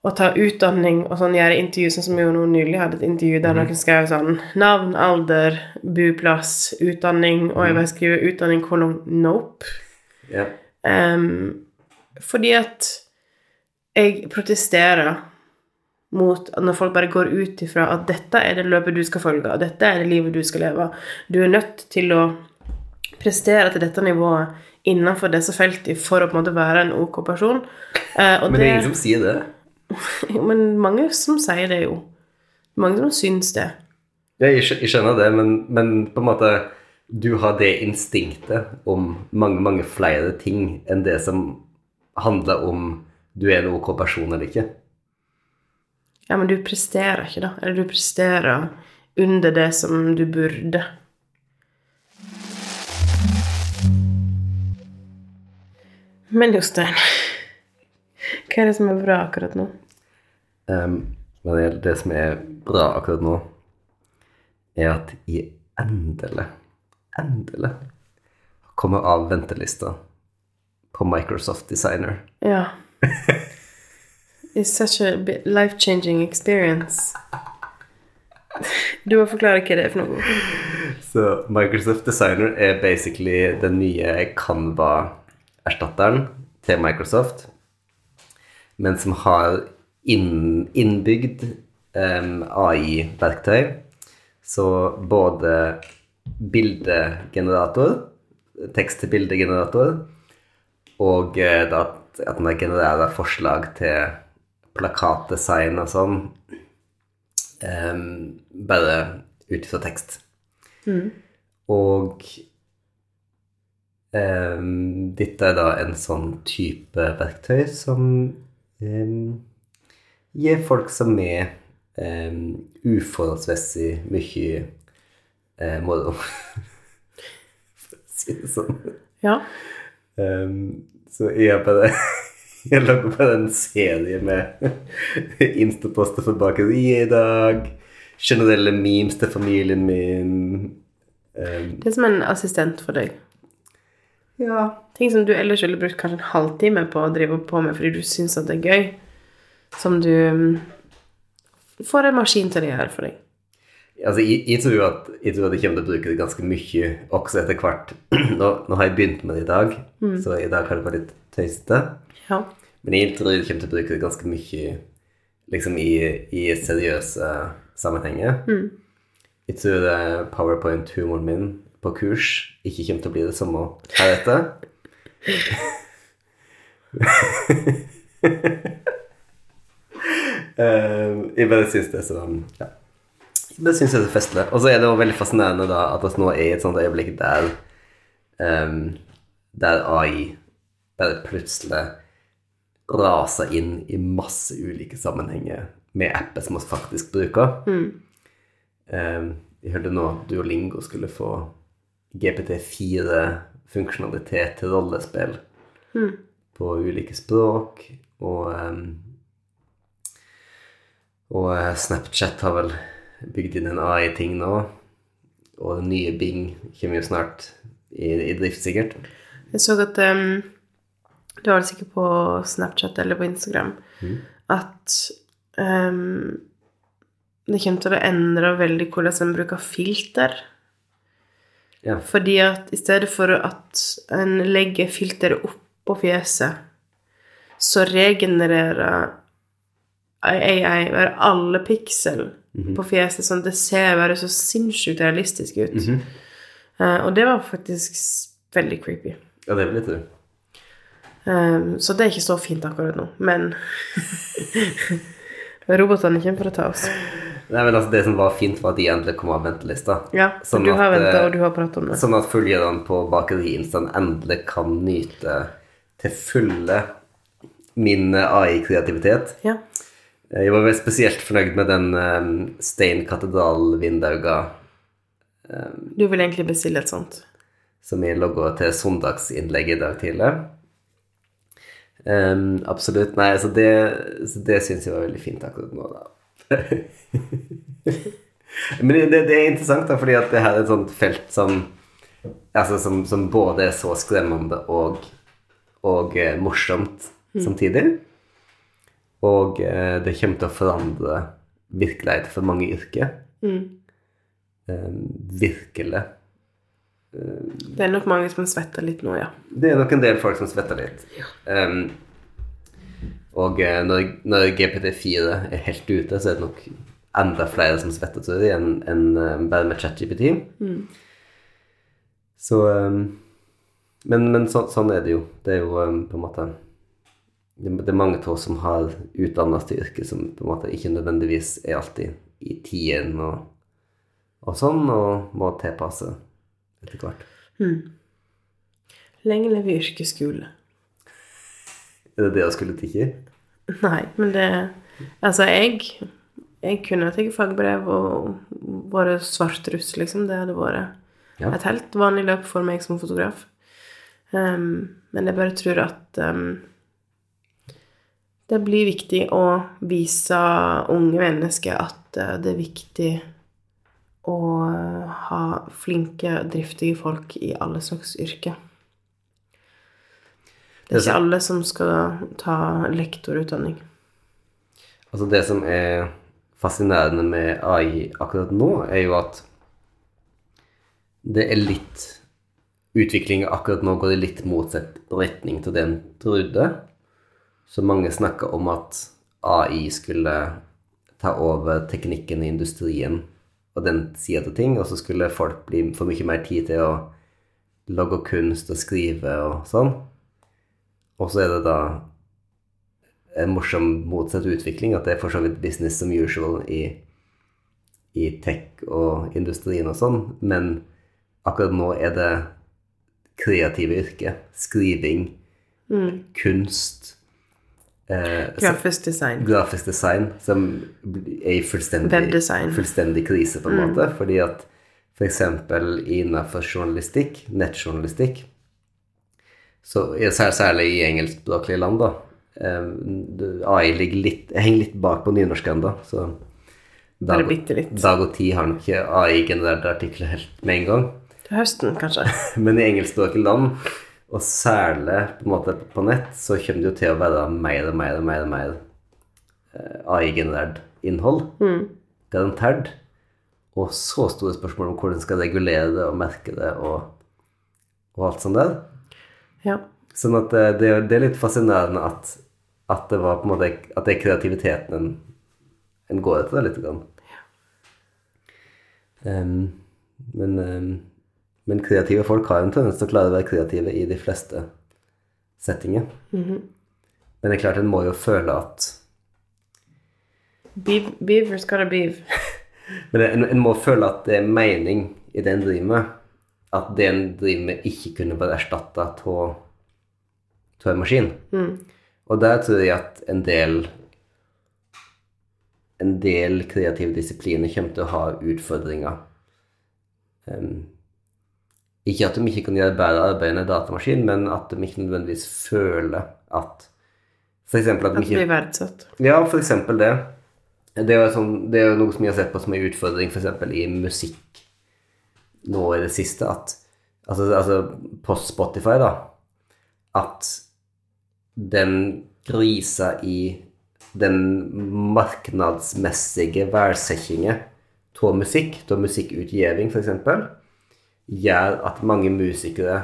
å ta utdanning og sånn, gjøre intervju, sånn som vi jo nå nylig hadde et intervju der noen skrev sånn Navn, alder, buplass, utdanning, og jeg bare skriver utdanning, kolon, nope. Yeah. Um, fordi at jeg protesterer mot når folk bare går ut ifra at dette er det løpet du skal følge, og dette er det livet du skal leve. Du er nødt til å prestere til dette nivået innenfor disse feltene for å på en måte være en ok person. Eh, Men det er ingen som sier det. [laughs] Jo, men mange som sier det, jo. Mange som syns det. Ja, jeg skjønner det, men, men på en måte Du har det instinktet om mange, mange flere ting enn det som handler om du er en ok person eller ikke. Ja, men du presterer ikke, da. Eller du presterer under det som du burde. Men Jostein, hva er det som er bra akkurat nå? Um, men det, som er bra akkurat nå, er at jeg endelig, endelig kommer av ventelista på Microsoft Designer. Ja. It's such a life-changing experience. Du må forklare hva det er for noe. Så Microsoft Designer er basically den nye Canva-erstatteren til Microsoft, men som har inn, innbygd um, AI-verktøy. Så både bildegenerator, tekst-til-bildegenerator, og uh, at, at den genererer forslag til plakatdesign og sånn, um, bare ut fra tekst. Og um, dette er da en sånn type verktøy som um, gir folk som er um, uforholdsmessig mye uh, moro. [laughs] For å si det sånn. Ja. Em, så jeg har bare [laughs] Jeg lager bare en serie med [laughs] instaposter fra baken. i dag. Generelle memes til familien min. Um, Det er som en assistent for deg. ja. Ting som du ellers ville brukt kanskje en halvtime på å drive på med fordi du syns at det er gøy, som du mm, får en maskin til å gjøre for deg. Altså, jeg, jeg, tror at, jeg tror at jeg kommer til å bruke det ganske mye også etter hvert. [clears throat] Nå, nå har jeg begynt med det i dag, så i dag har det vært litt tøysete. Ja. Men jeg tror jeg kommer til å bruke det ganske mye liksom i, i seriøse sammenhenger. Jeg tror eh, powerpoint-humoren min på kurs ikke kommer til å bli det samme heretter. [laughs] [laughs] Eh, jeg bare syns det er sånn ja. Bare syns jeg er festlig. Og så er det jo veldig fascinerende da at vi nå er i et sånt øyeblikk der um, der AI bare plutselig raser inn i masse ulike sammenhenger med apper som vi faktisk bruker. Em, jeg hørte nå at Duolingo skulle få GPT4-funksjonalitet til rollespill på ulike språk, og um, og Snapchat har vel bygd inn en AI-ting nå. Og den nye Bing kommer jo snart i, i drift, sikkert. Jeg så at um, Du har det sikkert på Snapchat eller på Instagram at um, det kommer til å endre veldig hvordan en bruker filter. Ja. Fordi at i stedet for at en legger filteret oppå fjeset, så regenererer AI alle piksel på fjeset, sånn det ser bare så sinnssykt realistisk ut. Eh, og det var faktisk veldig creepy. Ja, det vil jeg tro. Um, så det er ikke så fint akkurat nå, men [laughs] Robotene kommer for å ta oss. Nei, men altså, det som var fint, var at de endelig kom av ventelista. Ja, Sånn du har venta, eh, og du har pratet om det. Sånn at følgerne på Bakeriinstaen endelig kan nyte til fulle min eh, AI-kreativitet. Ja. Eh, Jeg var spesielt fornøyd med den um, Stein katedral-vindauga Du vil egentlig bestille et sånt. som jeg logga til søndagsinnlegget i dag tidlig. Um, absolutt. Nei, så det, så det syns jeg var veldig fint akkurat nå, da. [laughs] Men det, det, er interessant, da, fordi at det her er et sånt felt som altså, som, som både er så skremmende og, og eh, morsomt samtidig. Og eh, det kommer til å forandre virkeligheten for mange yrker. Em, virkelig. Det er nok mange som svetter litt nå, ja. Det er nok en del folk som svetter litt. Um, og eh, når, når GPT4 er helt ute, så er det nok enda flere som svetter, tror jeg, enn en, bare med ChatGPT. Så um, Men, men så, sånn er det jo. Det er jo um, på en måte det, er mange av oss som har utdannet til yrket, som på en måte ikke nødvendigvis er alltid i tiden og, og sånn, og må tilpasse etter hvert. Lenge leve yrkesskole. Er det det jeg skulle til? Nei, men det Altså, jeg Jeg kunne tatt fagbrev og vært svartruss, liksom. Det hadde vært Ja. et helt vanlig løp for meg som fotograf. Um, men jeg bare tror at um, det blir viktig å vise unge mennesker at uh, det er viktig å uh, ha flinke, driftige folk i alle slags yrker. Det er ikke alle som skal ta lektorutdanning. Altså det som er fascinerende med AI akkurat nå, er jo at det er litt Utviklinga akkurat nå går i litt motsatt retning til det en trodde. Så mange snakka om at AI skulle ta over teknikken i industrien og den sida av ting, og så skulle folk bli få mye mer tid til å lage kunst og skrive og sånn. Og så er det da en morsom motsatt utvikling, at det er for så vidt business som usual i, i tech og industrien og sånn, men akkurat nå er det kreative yrker. Skriving, kunst eh, Grafisk design. grafisk design som er i fullstendig, fullstendig krise, på en måte. Fordi at f.eks. innenfor journalistikk, nettjournalistikk, så særlig i engelskspråklige land, da eh, AI ligger litt, henger litt bak på nynorsk ennå, så Dag. Dag og Tid har nok ikke AI-genererte artikler helt med en gang. Til høsten, kanskje. [laughs] Men i engelskspråklige land, og særlig på, måte på nett, så kommer det jo til å være mer og mer og mer, og mer eh, AI-generert innhold. Garantert. Og så store spørsmål om hvordan skal regulere det og merke det og, og alt sånt der. Ja. Sånn at det, det, er- litt fascinerende at, at det var på en måte at det er kreativiteten en, en går etter, litt. Grann. Em, men, em, men kreative folk har en tendens til å klare å være kreative i de fleste settinger. Men det er klart en må jo føle at Beav, beavers det beave. [laughs] Men en, en må føle at det er mening i det en driver med. At det en driver med, ikke kunne bare erstatta av en maskin. Og der tror jeg at en del en del kreative disipliner kommer til å ha utfordringer. Em, ikke at de ikke kan gjøre bedre arbeid enn en datamaskin, men at de ikke nødvendigvis føler at eksempel at de At ikke blir verdsatt. ja, eksempel det. Det er sånn, det er jo noe som jeg har sett på som en utfordring for eksempel i musikk nå i det siste, at altså, altså på Spotify, da, at den grisa i den marknadsmessige verdsettingen av musikk, av musikkutgivning eksempel, gjør at mange musikere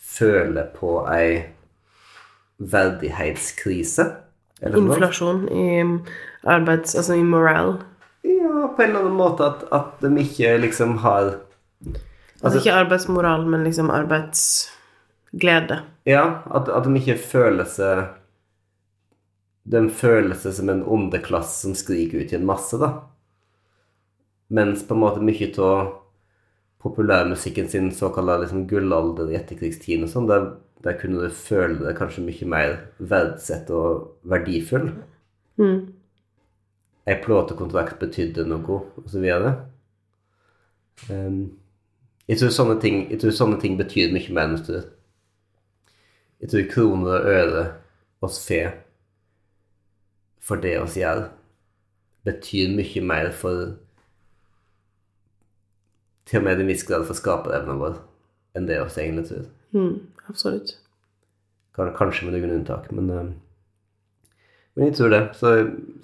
føler på ei verdighetskrise. Inflasjon i arbeids... Altså i moral. Ja, på en eller annen måte at, at de ikke liksom har Altså ikke arbeidsmoral, men liksom arbeidsglede. Ja, at, at de ikke føler seg De føler seg som en underklasse som skriker ut i en masse, da. Mens på en måte mye av populærmusikken sin såkalte liksom gullalder i etterkrigstiden og sånn, der, der kunne du føle deg kanskje mye mer verdsett og verdifull. Ei platekontrakt betydde noe, og så videre. Um, jeg, tror sånne ting, jeg tror sånne ting betyr mye mer enn tror. Jeg tror kroner og øre oss fe for det oss gjør, betyr mye mer for til og med viss grad for skaperevna vår enn det oss egentlig tror. Mm, absolutt. Kanskje med noen unntak, men, um, men jeg tror det. Så,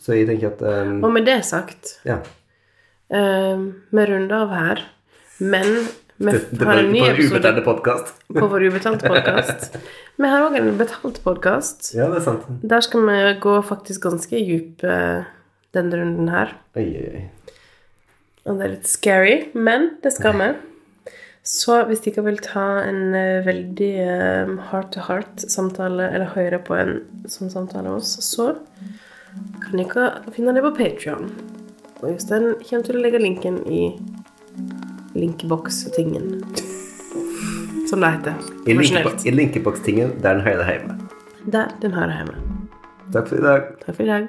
så jeg tenker at um, Og med det sagt Ja. eh, Vi runder av her, men vi Det, det har en ny episode [laughs] på vår ubetalte podkast. Vi har òg en betalt podkast. Ja, det er sant. Der skal vi gå faktisk ganske dyp eh, denne runden her. Oi, oi, oi. Og det er litt scary, men det skal vi. Så hvis dere vil ta en eh, veldig heart-to-heart-samtale, eller høre på en sånn samtale av oss, så kan dere finne det på Patreon. Og Jostein kommer til å legge linken i linkeboks-tingen. [laughs] Som det heter. I, linkebo. I linkeboks-tingen der den hører hjemme. Der den hører hjemme. Takk for i dag. Takk for i dag.